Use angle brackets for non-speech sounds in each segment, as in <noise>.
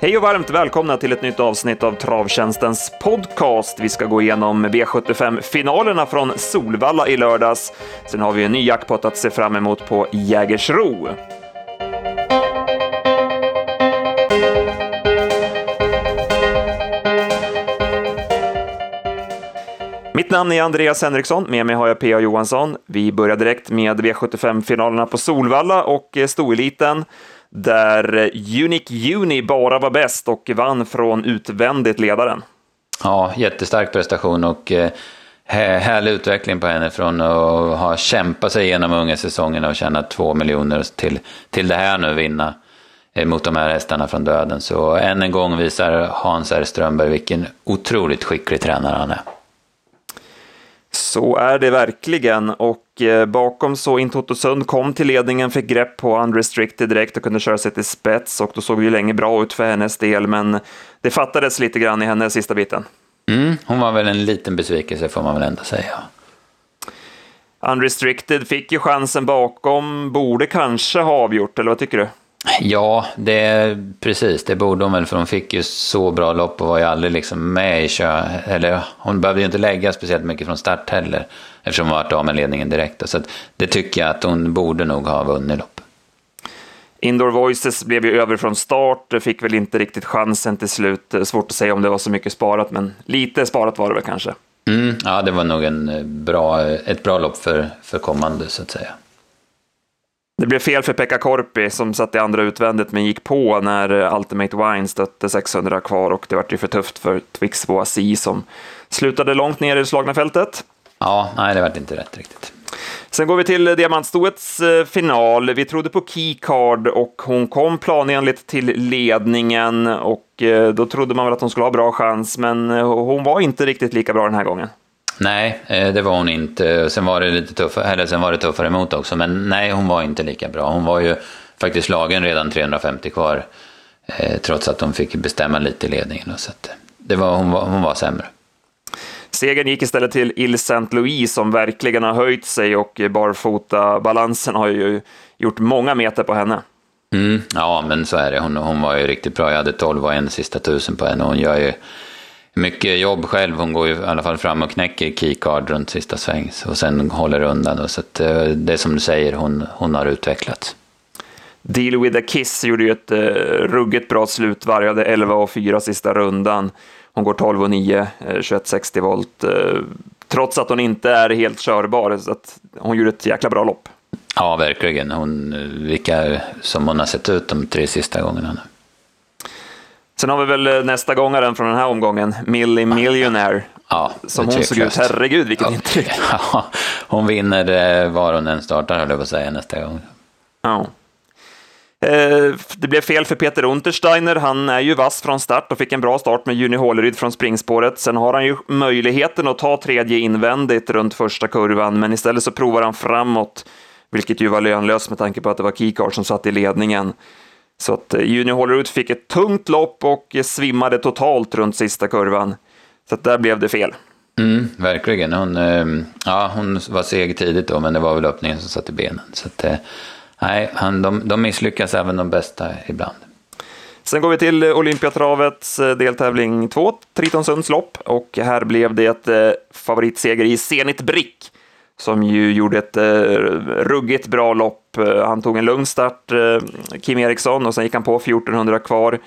Hej och varmt välkomna till ett nytt avsnitt av Travtjänstens podcast. Vi ska gå igenom V75-finalerna från Solvalla i lördags. Sen har vi en ny jackpot att se fram emot på Jägersro. Namn är Andreas Henriksson, med mig har jag P.A. Johansson. Vi börjar direkt med V75-finalerna på Solvalla och eh, Stoeliten där eh, Unique Uni bara var bäst och vann från utvändigt ledaren. Ja, jättestark prestation och eh, härlig utveckling på henne från att ha kämpat sig igenom unga säsongen och tjäna två miljoner till, till det här nu, vinna mot de här hästarna från döden. Så än en gång visar Hans R. Strömberg vilken otroligt skicklig tränare han är. Så är det verkligen och eh, bakom så Intotosund kom till ledningen, fick grepp på Unrestricted direkt och kunde köra sig till spets och då såg det ju länge bra ut för hennes del, men det fattades lite grann i hennes sista biten. Mm, hon var väl en liten besvikelse får man väl ändå säga. Unrestricted fick ju chansen bakom, borde kanske ha avgjort, eller vad tycker du? Ja, det, precis. Det borde hon väl, för hon fick ju så bra lopp och var ju aldrig liksom med i kö. Eller hon behövde ju inte lägga speciellt mycket från start heller, eftersom hon varit av med ledningen direkt. Så det tycker jag att hon borde nog ha vunnit lopp. Indoor Voices blev ju över från start, fick väl inte riktigt chansen till slut. Svårt att säga om det var så mycket sparat, men lite sparat var det väl kanske. Mm, ja, det var nog en bra, ett bra lopp för, för kommande, så att säga. Det blev fel för Pekka Korpi som satt i andra utvändigt men gick på när Ultimate Wine stötte 600 kvar och det var ju för tufft för Twix Boasi som slutade långt ner i det slagna fältet. Ja, nej, det var inte rätt riktigt. Sen går vi till diamantstoets eh, final. Vi trodde på Keycard och hon kom planenligt till ledningen och eh, då trodde man väl att hon skulle ha bra chans, men eh, hon var inte riktigt lika bra den här gången. Nej, eh, det var hon inte. Sen var det lite tuffare, eller sen var det tuffare emot också. Men nej, hon var inte lika bra. Hon var ju faktiskt slagen redan 350 kvar. Eh, trots att hon fick bestämma lite i ledningen. Så att det var, hon, var, hon var sämre. Segern gick istället till Il Saint Louis som verkligen har höjt sig och barfota-balansen har ju gjort många meter på henne. Mm, ja, men så är det. Hon, hon var ju riktigt bra. Jag hade 12 och en sista tusen på henne. Hon gör ju mycket jobb själv. Hon går ju i alla fall fram och knäcker keycard runt sista sväng och sen håller undan. Så att, eh, det är som du säger, hon, hon har utvecklats. Deal with a Kiss gjorde ju ett uh, ruggigt bra slut, varjade 11 och 4 sista rundan. Hon går 12 och 9, uh, 2160 volt, uh, trots att hon inte är helt körbar. Så att hon gjorde ett jäkla bra lopp. Ja, verkligen. Hon, vilka som hon har sett ut de tre sista gångerna nu. Sen har vi väl eh, nästa gångaren från den här omgången, Millie Millionaire. Ja, som hon såg ut. Herregud, vilket ja. intryck. <laughs> Ja, hon vinner eh, var hon än startar, höll jag på att säga, nästa gång. Ja. Eh, det blev fel för Peter Untersteiner. Han är ju vass från start och fick en bra start med Juni Håleryd från springspåret. Sen har han ju möjligheten att ta tredje invändigt runt första kurvan, men istället så provar han framåt, vilket ju var lönlöst med tanke på att det var Keycard som satt i ledningen. Så att eh, Junior Hålerud fick ett tungt lopp och svimmade totalt runt sista kurvan. Så att där blev det fel. Mm, verkligen. Hon, ehm, ja, hon var seg tidigt då, men det var väl öppningen som satte benen. Så att, eh, nej, han, de, de misslyckas även de bästa ibland. Sen går vi till Olympiatravets eh, deltävling 2, Tritonsunds lopp. Och här blev det ett favoritseger i Zenit Brick som ju gjorde ett eh, ruggigt bra lopp. Eh, han tog en lugn start, eh, Kim Eriksson, och sen gick han på 1400 kvar.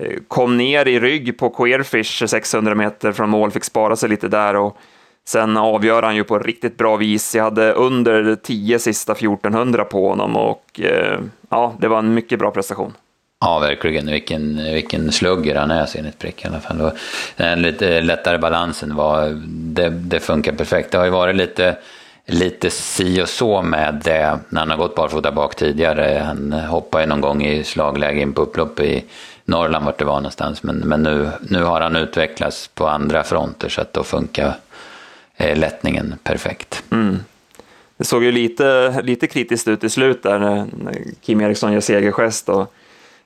Eh, kom ner i rygg på Queerfish 600 meter från mål, fick spara sig lite där och sen avgör han ju på riktigt bra vis. Jag hade under 10 sista 1400 på honom och eh, ja, det var en mycket bra prestation. Ja, verkligen. Vilken, vilken slugger han är, Zenit Prick i alla fall. Den eh, lite lättare balansen var, det, det funkar perfekt. Det har ju varit lite lite si och så med det när han har gått barfota bak tidigare. Han hoppade någon gång i slagläge in på upplopp i Norrland vart det var någonstans. Men, men nu, nu har han utvecklats på andra fronter så att då funkar eh, lättningen perfekt. Mm. Det såg ju lite, lite kritiskt ut i slut där när Kim Eriksson gör segergest och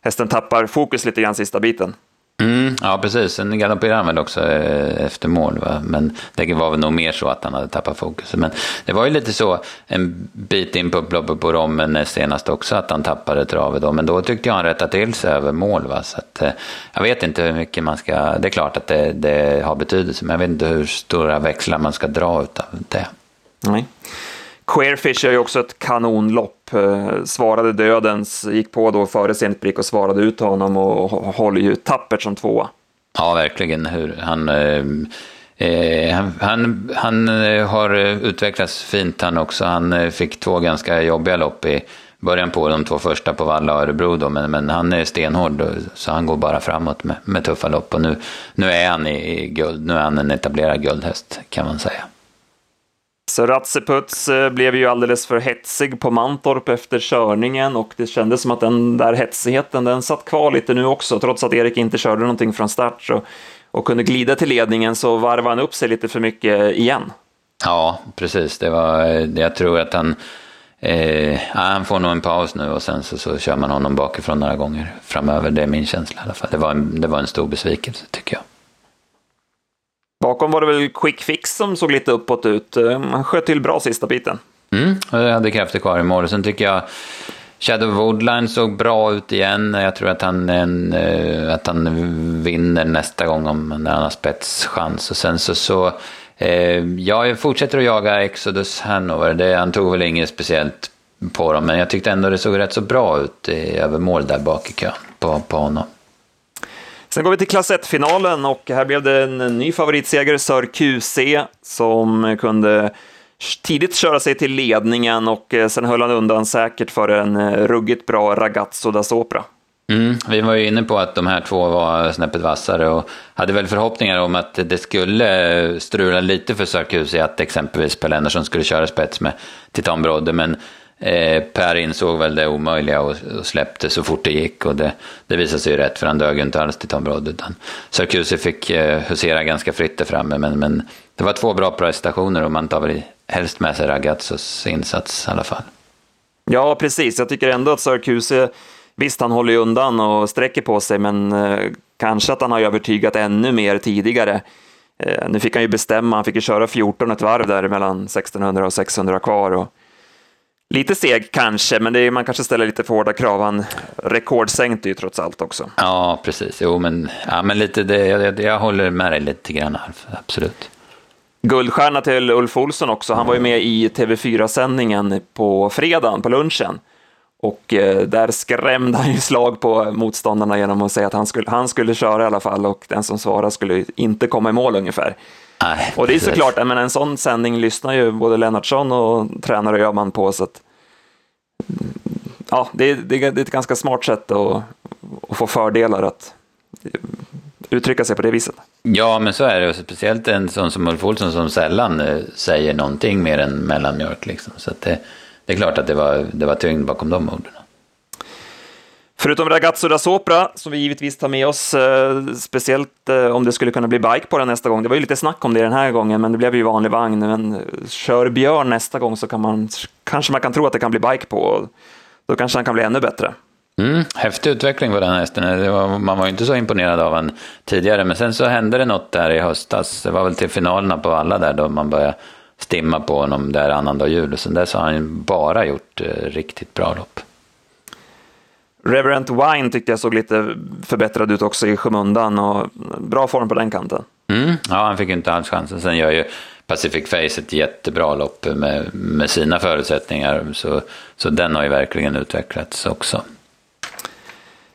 hästen tappar fokus lite grann sista biten. Mm, ja, precis. Sen galopperade han väl också eh, efter mål. Va? Men det var väl nog mer så att han hade tappat fokus. Men det var ju lite så en bit in på upploppet på Rommen eh, senast också att han tappade travet. Då. Men då tyckte jag han rättade till sig över mål. Va? Så att, eh, jag vet inte hur mycket man ska... Det är klart att det, det har betydelse, men jag vet inte hur stora växlar man ska dra av det. Nej. Queerfish är ju också ett kanonlopp. Eh, svarade dödens, gick på då före Zenit prick och svarade ut honom och håller ju tappert som tvåa. Ja, verkligen. Hur han, eh, eh han, han, han, eh, har utvecklats fint han också. Han fick två ganska jobbiga lopp i början på de två första på Valla och Örebro då, men, men han är stenhård så han går bara framåt med, med tuffa lopp och nu, nu är han i, i guld, nu är han en etablerad guldhäst kan man säga. Så Ratseputs eh, blev ju alldeles för hetsig på Mantorp efter körningen och det kändes som att den där hetsigheten, den satt kvar lite nu också, trots att Erik inte körde någonting från start så, och kunde glida till ledningen så varvade han upp sig lite för mycket igen. Ja, precis. Det var, jag tror att han, eh, han får nog en paus nu och sen så, så kör man honom bakifrån några gånger framöver. Det är min känsla i alla fall. Det var en, det var en stor besvikelse tycker jag. Bakom var det väl Quick Fix som såg lite uppåt ut. Eh, han sköt till bra sista biten. Mm, jag hade krafter kvar i mål. Sen tycker jag Shadow Woodline såg bra ut igen. Jag tror att han, en, eh, att han vinner nästa gång om, när han har spetschans. Och sen så, så eh, jag fortsätter att jaga Exodus Hanover. Det, han tog väl inget speciellt på dem, men jag tyckte ändå det såg rätt så bra ut i, över mål där bak i kön på, på honom. Sen går vi till klass 1-finalen och här blev det en ny favoritseger, Sir QC, som kunde tidigt köra sig till ledningen och eh, sen höll han undan säkert för en eh, ruggigt bra Ragazzo da Sopra. Mm, vi var ju inne på att de här två var snäppet vassare och hade väl förhoppningar om att det skulle strula lite för Sarkusi att exempelvis Per Andersson skulle köra spets med Titan Brodde, men Eh, per insåg väl det omöjliga och, och, släppte så fort det gick och det, det visade sig ju rätt för han dög ju inte alls till Tom Brodd utan Sarkozy fick eh, husera ganska fritt där framme men, men det var två bra prestationer och man tar väl helst med sig Ragazzos insats i alla fall. Ja, precis. Jag tycker ändå att Sarkozy, visst han håller ju undan och sträcker på sig men eh, kanske att han har övertygat ännu mer tidigare. Eh, nu fick han ju bestämma, han fick ju köra 14 ett varv där mellan 1600 och 600 kvar. Och, Lite seg kanske, men är, man kanske ställer lite för hårda krav. Han rekordsänkte ju trots allt också. Ja, precis. Jo, men, ja, men lite det, jag, jag håller med dig lite grann, absolut. Guldstjärna till Ulf Olsson också. Han var ju med i TV4-sändningen på fredagen, på lunchen. Och eh, där skrämde han ju slag på motståndarna genom att säga att han skulle, han skulle köra i alla fall och den som svarade skulle inte komma i mål ungefär. Nej, och det är såklart, men en sån sändning lyssnar ju både Lennartsson och tränare och Öhman på, så att ja, det är, det är ett ganska smart sätt att, att få fördelar att uttrycka sig på det viset. Ja, men så är det. Speciellt en sån som Ulf Olsson som sällan eh, säger någonting mer än mellanmjölk. Liksom. Så det, det, är klart att det var, det var tyngd bakom de orden. Förutom Ragazzo da Sopra, som vi givetvis tar med oss, eh, speciellt eh, om det skulle kunna bli bike på den nästa gång. Det var ju lite snack om det den här gången, men det blev ju vanlig vagn. Men eh, kör Björn nästa gång så kan man, kanske man kan tro att det kan bli bike på. Då kanske han kan bli ännu bättre. Mm, häftig utveckling på den hästen. Var, man var ju inte så imponerad av honom tidigare, men sen så hände det något där i höstas. Det var väl till finalerna på alla där då man började stimma på honom där annandag jul. Och sen dess har han bara gjort eh, riktigt bra lopp. Reverent Wine tyckte jag såg lite förbättrad ut också i skymundan och bra form på den kanten. Mm, ja, han fick inte alls chansen. Sen gör ju Pacific Face ett jättebra lopp med, med sina förutsättningar. Så, så den har ju verkligen utvecklats också.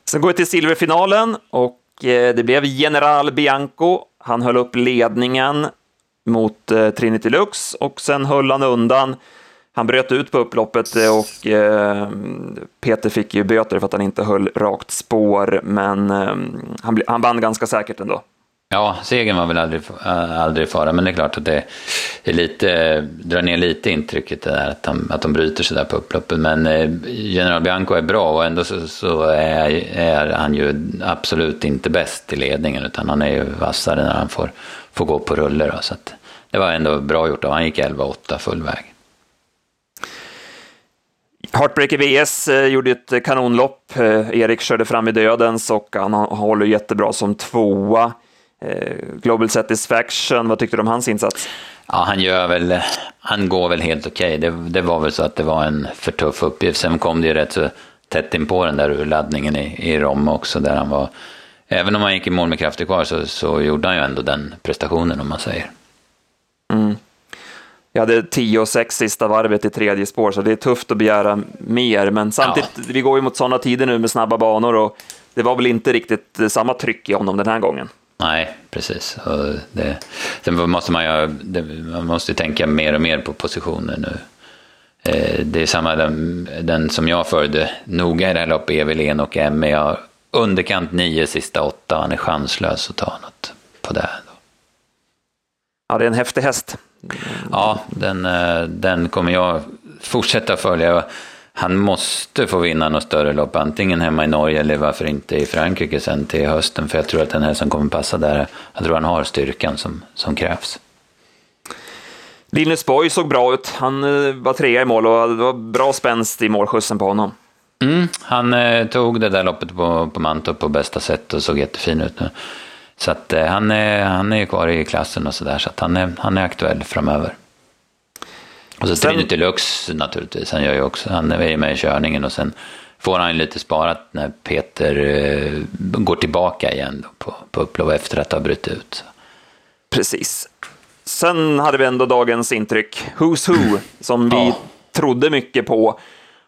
Sen går vi till silverfinalen och eh, det blev General Bianco. Han höll upp ledningen mot eh, Trinity Lux och sen höll han undan han bröt ut på upploppet och eh, Peter fick ju böter för att han inte höll rakt spår, men eh, han, han vann ganska säkert ändå. Ja, segern var väl aldrig, eh, aldrig fara, men det är klart att det är lite, drar ner lite intrycket det där att, de, att de bryter sig där på upploppet. Men eh, General Bianco är bra och ändå så, så är, är, han ju absolut inte bäst i ledningen utan han är ju vassare när han får, får gå på rulle. Då, så det var ändå bra gjort av Han gick 11-8 full väg. Heartbreaker VS eh, gjorde ett kanonlopp. Eh, Erik körde fram i dödens och han håller jättebra som tvåa. Eh, Global Satisfaction, vad tyckte du om hans insats? Ja, han gör väl, han går väl helt okej. Okay. Det, det, var väl så att det var en för tuff uppgift. Sen kom det ju rätt så tätt in på den där urladdningen i, i Rom också, där han var, även om han gick i mål med krafter kvar så, så gjorde han ju ändå den prestationen om man säger. Mm. Jag hade 10 och 6 sista varvet i tredje spår, så det är tufft att begära mer. Men samtidigt, ja. vi går ju mot sådana tider nu med snabba banor och det var väl inte riktigt samma tryck i honom den här gången. Nej, precis. Och det, sen måste man ju det, man måste tänka mer och mer på positioner nu. Eh, det är samma den, den som jag följde noga i det här loppet, Evelin och Emmy. Jag underkant nio sista åtta, han är chanslös att ta något på det. Ja, det är en häftig häst. Ja, den, eh, den kommer jag fortsätta följa. Han måste få vinna något större lopp, antingen hemma i Norge eller varför inte i Frankrike sen till hösten. För jag tror att den här som kommer passa där, jag tror han har styrkan som, som krävs. Linus Borg såg bra ut. Han eh, var trea i mål och det var bra spänst i målskjutsen på honom. Mm, han eh, tog det där loppet på, på Mantorp på bästa sätt och såg jättefin ut nu. Så att, eh, han, är, han är kvar i klassen och sådär, så att han är, han är aktuell framöver. Och så Trino Deluxe naturligtvis, han, gör ju också, han är ju med i körningen och sen får han lite sparat när Peter eh, går tillbaka igen på, på upplov efter att ha brutit ut. Precis. Sen hade vi ändå dagens intryck, Who's Who, som vi ja. trodde mycket på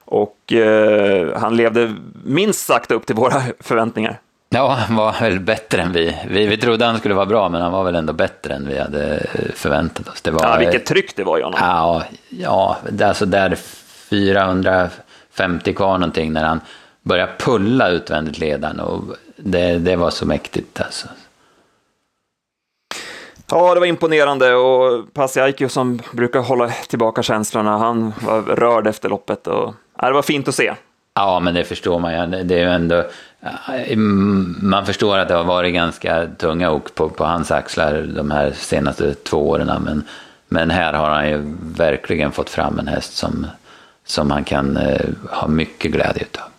och eh, han levde minst sagt upp till våra <laughs> förväntningar. Ja, han var väl bättre än vi. vi. Vi trodde han skulle vara bra, men han var väl ändå bättre än vi hade förväntat oss. Det var, ja, vilket tryck det var i honom. Ja, ja alltså där 450 kvar någonting när han började pulla utvändigt ledaren. Och det, det var så mäktigt alltså. Ja, det var imponerande och Pasiaikio som brukar hålla tillbaka känslorna, han var rörd efter loppet och ja, det var fint att se. Ja, men det förstår man ju. Det är ju ändå, man förstår att det har varit ganska tunga ok på, på hans axlar de här senaste två åren. Men, men här har han ju verkligen fått fram en häst som, som han kan eh, ha mycket glädje av.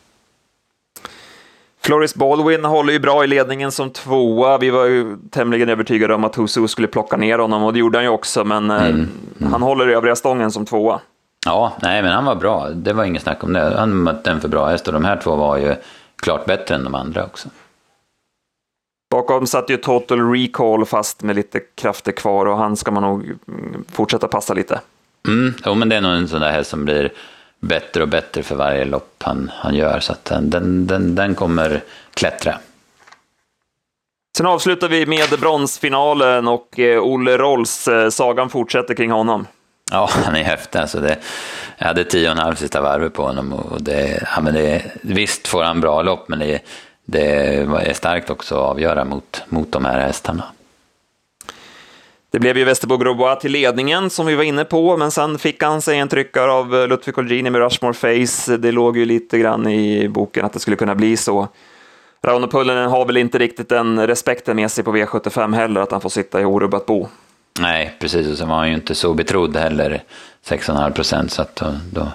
Floris Baldwin håller ju bra i ledningen som tvåa. Vi var ju tämligen övertygade om att Husu skulle plocka ner honom och det gjorde han ju också, men eh, mm, mm. han håller i övriga stången som tvåa. Ja, nej men han var bra. Det var inget snack om det. Han mötte en för bra häst och de här två var ju klart bättre än de andra också. Bakom satt ju Total Recall fast med lite krafter kvar och han ska man nog fortsätta passa lite. Mm, jo, men det är nog en sån där häst som blir bättre och bättre för varje lopp han, han gör. Så att den, den, den kommer klättra. Sen avslutar vi med bronsfinalen och eh, Olle Rolls, eh, sagan fortsätter kring honom. Ja, han är häftig. Alltså det, jag hade tio och en halv sista varvet på honom. Och det, ja, men det, visst får han bra lopp, men det, det är starkt också att avgöra mot, mot de här hästarna. Det blev ju Västerbo Grobois till ledningen som vi var inne på, men sen fick han sig en tryckare av eh, Ludvig Colgjini med Rushmore Face. Det låg ju lite grann i boken att det skulle kunna bli så. Rauno Pullinen har väl inte riktigt den respekten med sig på V75 heller, att han får sitta i orubbat bo. Nej, precis. Och sen var han ju inte så betrodd heller, 6,5 procent. Så att då, då,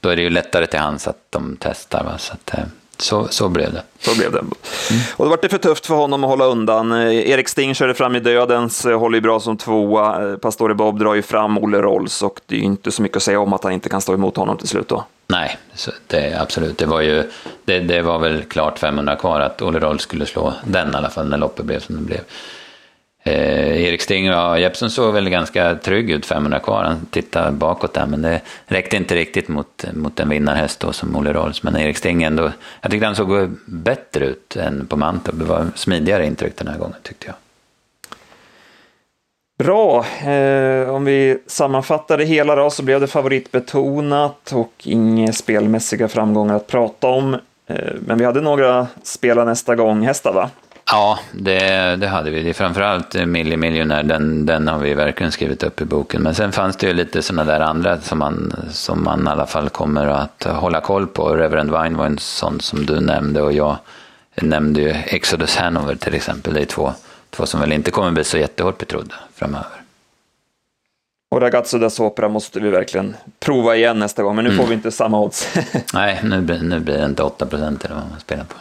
då, är det ju lättare till hands att de testar. Va? Så, att, eh, så, så blev det. Så blev det. Mm. Och då var det för tufft för honom att hålla undan. Eh, Erik Sting körde fram i dödens, eh, håller ju bra som tvåa. Pastore Bob drar ju fram Olle Rolls och det är ju inte så mycket att säga om att han inte kan stå emot honom till slut då. Nej, det, absolut. Det var ju det, det var väl klart 500 kvar att Olle Rolls skulle slå den i alla fall när loppet blev som det blev. Eh, Erik Sting och Jeppsson såg väl ganska trygg ut 500 kvar. Han tittade bakåt där men det räckte inte riktigt mot, mot en vinnarhäst då som Olle Rolls. Men Erik Sting ändå, jag tyckte han såg bättre ut än på Mantorp. Det var smidigare intryck den här gången tyckte jag. Bra, eh, om vi sammanfattar det hela då så blev det favoritbetonat och inga spelmässiga framgångar att prata om. Eh, men vi hade några spela nästa gång hästar va? Ja, det, det hade vi. Det är framförallt Milli Miljonär, den, den har vi verkligen skrivit upp i boken. Men sen fanns det ju lite sådana där andra som man, som man i alla fall kommer att hålla koll på. Reverend Wine var en sån som du nämnde och jag nämnde ju Exodus Hanover till exempel. Det är två, två som väl inte kommer bli så jättehårt betrodda framöver. Och Ragazzo da Sopra måste vi verkligen prova igen nästa gång, men nu mm. får vi inte samma odds. Nej, nu, nu blir det inte 8 procent eller vad man spelar på.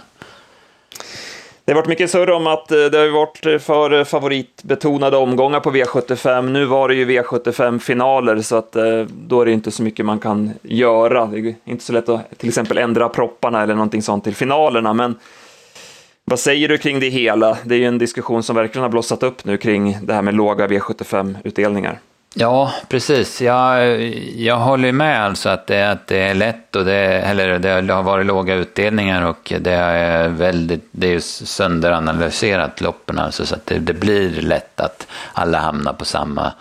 Det har varit mycket surr om att eh, det har varit eh, för eh, favoritbetonade omgångar på V75. Nu var det ju V75-finaler, så att då är det inte så mycket man kan göra. Det är inte så lätt att till exempel ändra propparna eller någonting sånt till finalerna, men vad säger du kring det hela? Det är ju en diskussion som verkligen har blossat upp nu kring det här med låga V75-utdelningar. Ja, precis. Jag, jag håller med alltså att det, att det är lätt och det, eller det har varit låga utdelningar och det är väldigt, det är sönderanalyserat loppen alltså så att det, det, blir lätt att alla hamnar på samma,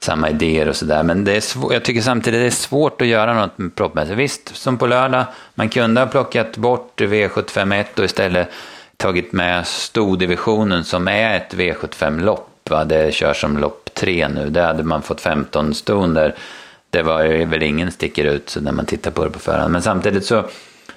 samma idéer och sådär. Men det är svår, jag tycker samtidigt det är svårt att göra något med proppmässigt. Visst, som på lördag, man kunde ha plockat bort V751 och istället tagit med stordivisionen som är ett V75-lopp. Det körs som lopp tre nu. Där hade man fått 15 ston där. Det var väl ingen sticker ut så när man tittar på det på förhand. Men samtidigt så,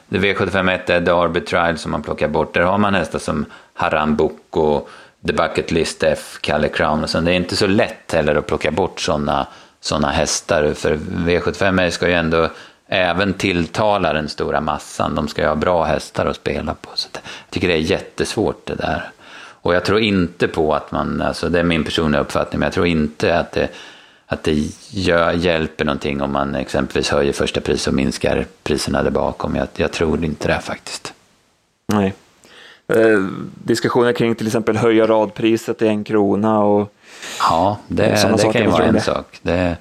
det V751 är Derby Trial som man plockar bort. Där har man hästar som Haram Boko, The Bucket List F, Calle Crown och så. Det är inte så lätt heller att plocka bort sådana såna hästar. För V75 ska ju ändå även tilltala den stora massan. De ska ju ha bra hästar att spela på. Så jag tycker det är jättesvårt det där. Och jag tror inte på att man, alltså det är min personliga uppfattning, men jag tror inte att det, att det gör, hjälper någonting om man exempelvis höjer första pris och minskar priserna där bakom. Jag, jag tror inte det faktiskt. Nej. Eh, diskussioner kring till exempel höja radpriset till en krona och Ja, det, det kan ju vara en det. sak. Det,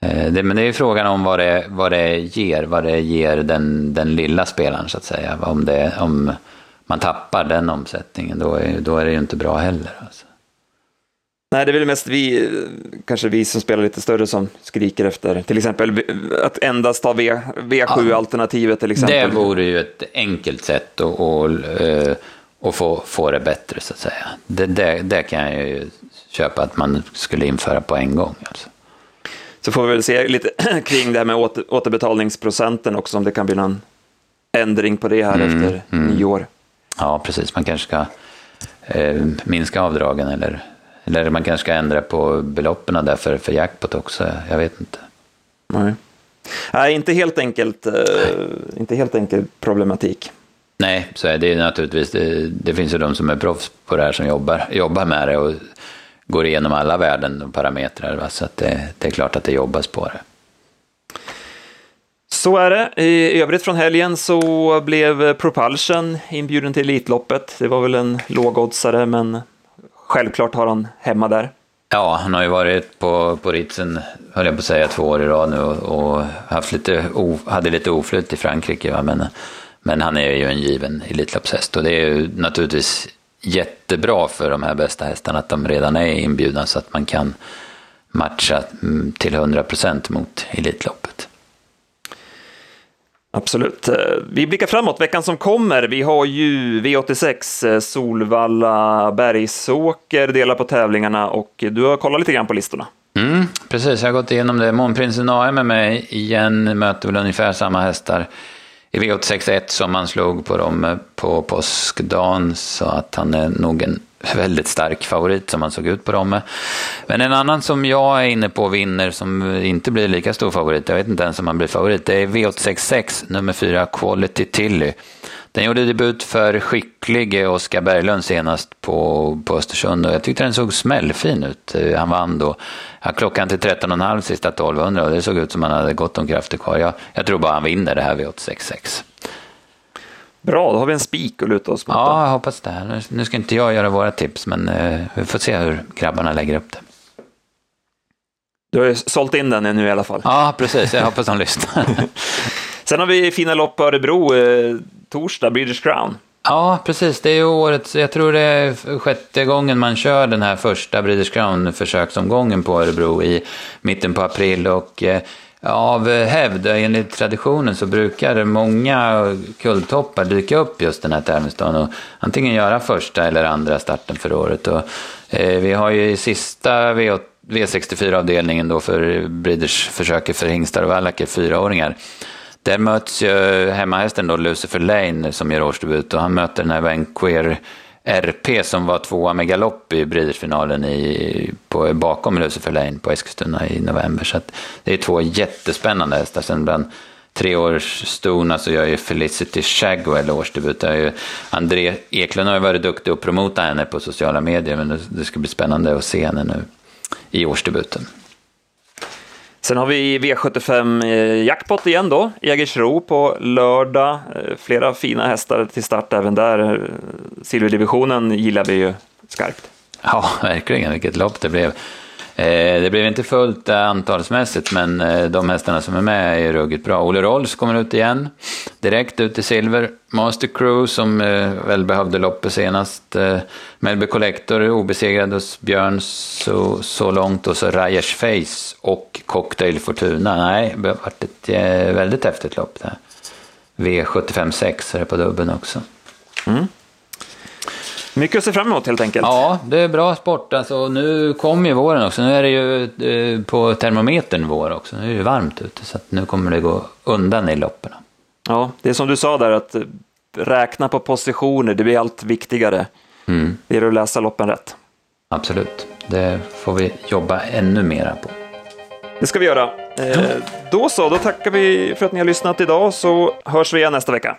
eh, det, men det är ju frågan om vad det, vad det ger, vad det ger den, den lilla spelaren så att säga. Om, det, om, man tappar den omsättningen, då är, då är det ju inte bra heller. Alltså. Nej, det är väl mest vi, kanske vi som spelar lite större som skriker efter, till exempel att endast ha v, V7-alternativet till exempel. Det vore ju ett enkelt sätt att, att, eh, att få, få det bättre så att säga. Det, det, det kan jag ju köpa att man skulle införa på en gång. Alltså. Så får vi väl se lite <clears throat> kring det här med åter, återbetalningsprocenten också, om det kan bli någon ändring på det här mm, efter mm. nio år. Ja, precis. Man kanske ska eh, minska avdragen eller, eller man kanske ska ändra på beloppen där för, för jackpot också. Jag vet inte. Nej, Nej inte helt enkelt. Eh, inte helt enkel problematik. Nej, så är det naturligtvis. Det, det, finns ju de som är proffs på det här som jobbar, jobbar med det och går igenom alla värden och parametrar. Va? Så att det, det är klart att det jobbas på det. Så är det. I övrigt från helgen så blev Propulsion inbjuden till Elitloppet. Det var väl en lågoddsare, men självklart har han hemma där. Ja, han har ju varit på, på Ritzen, höll jag på att säga, två år i rad nu och, och haft lite o, hade lite oflyt i Frankrike. Va? Men, men han är ju en given Elitloppshäst och det är ju naturligtvis jättebra för de här bästa hästarna att de redan är inbjudna så att man kan matcha mm, till 100% mot Elitlopp. Absolut. Eh, vi blickar framåt veckan som kommer. Vi har ju V86, eh, Solvalla, Bergsåker delar på tävlingarna och du har kollat lite grann på listorna. Mm, precis, jag har gått igenom det. Månprinsen AM är med igen, möter väl ungefär samma hästar i V86.1 som han slog på dem eh, på påskdagen, så att han är nog en väldigt stark favorit som han såg ut på dem. Men en annan som jag är inne på vinner som inte blir lika stor favorit, jag vet inte ens om han blir favorit, det är V866 nummer 4 Quality Tilly. Den gjorde debut för skicklig Oskar Berglund senast på, på Östersund och jag tyckte den såg smällfin ut. Eh, han vann då ja, klockan till 13.30 sista 1200 och det såg ut som han hade gott om krafter kvar. Jag, jag tror bara han vinner det här V866. Bra, då har vi en spik att luta oss mot. Ja, jag hoppas det. Nu ska inte jag göra våra tips, men uh, vi får se hur grabbarna lägger upp det. Du har ju sålt in den nu i alla fall. Ja, precis. Jag hoppas de lyssnar. <laughs> Sen har vi fina lopp på Örebro, eh, torsdag, British Crown. Ja, precis. Det är årets, jag tror det är sjätte gången man kör den här första British Crown-försöksomgången på Örebro i mitten på april. Och eh, av eh, hävd, enligt traditionen, så brukar många kulltoppar dyka upp just den här tävlingsdagen och antingen göra första eller andra starten för året. Och, eh, vi har ju i sista v- V64-avdelningen då för Breeders försöket för hingstar och vallacker, fyraåringar. Där möts ju hemmahästen då Lucifer Lane som gör årsdebut och han möter den här Vanqueer RP som var tvåa med galopp i Breeders-finalen i, på, bakom Lucifer Lane på Eskilstuna i november. Så det är två jättespännande hästar. Sen bland treårsstorna så gör ju Felicity Shagwell årsdebut. Ju André Eklund har ju varit duktig att promota henne på sociala medier men det, det ska bli spännande att se henne nu i årsdebuten. Sen har vi V75 eh, jackpot igen då, Jägersro på lördag. Eh, flera fina hästar till start även där. Eh, silverdivisionen gillar vi ju skarpt. Ja, verkligen. Vilket lopp det blev. Eh, det blev inte fullt eh, antalsmässigt, men eh, de hästarna som är med är ruggigt bra. Olle Rolls kommer ut igen, direkt ut i silver. Master Crew som väl behövde loppet senast. Melby Collector obesegrad hos Björn så, så långt och så Rajers Face och Cocktail Fortuna. Nej, det har varit ett väldigt häftigt lopp det V75 är det på dubben också. Mm. Mycket att se fram emot helt enkelt. Ja, det är bra sport. Alltså, nu kommer ju våren också. Nu är det ju eh, på termometern vår också. Nu är det varmt ute, så nu kommer det gå undan i loppen. Ja, det är som du sa där, att eh, räkna på positioner, det blir allt viktigare. Mm. Det gäller att läsa loppen rätt. Absolut, det får vi jobba ännu mera på. Det ska vi göra. Eh, då så, då tackar vi för att ni har lyssnat idag så hörs vi igen nästa vecka.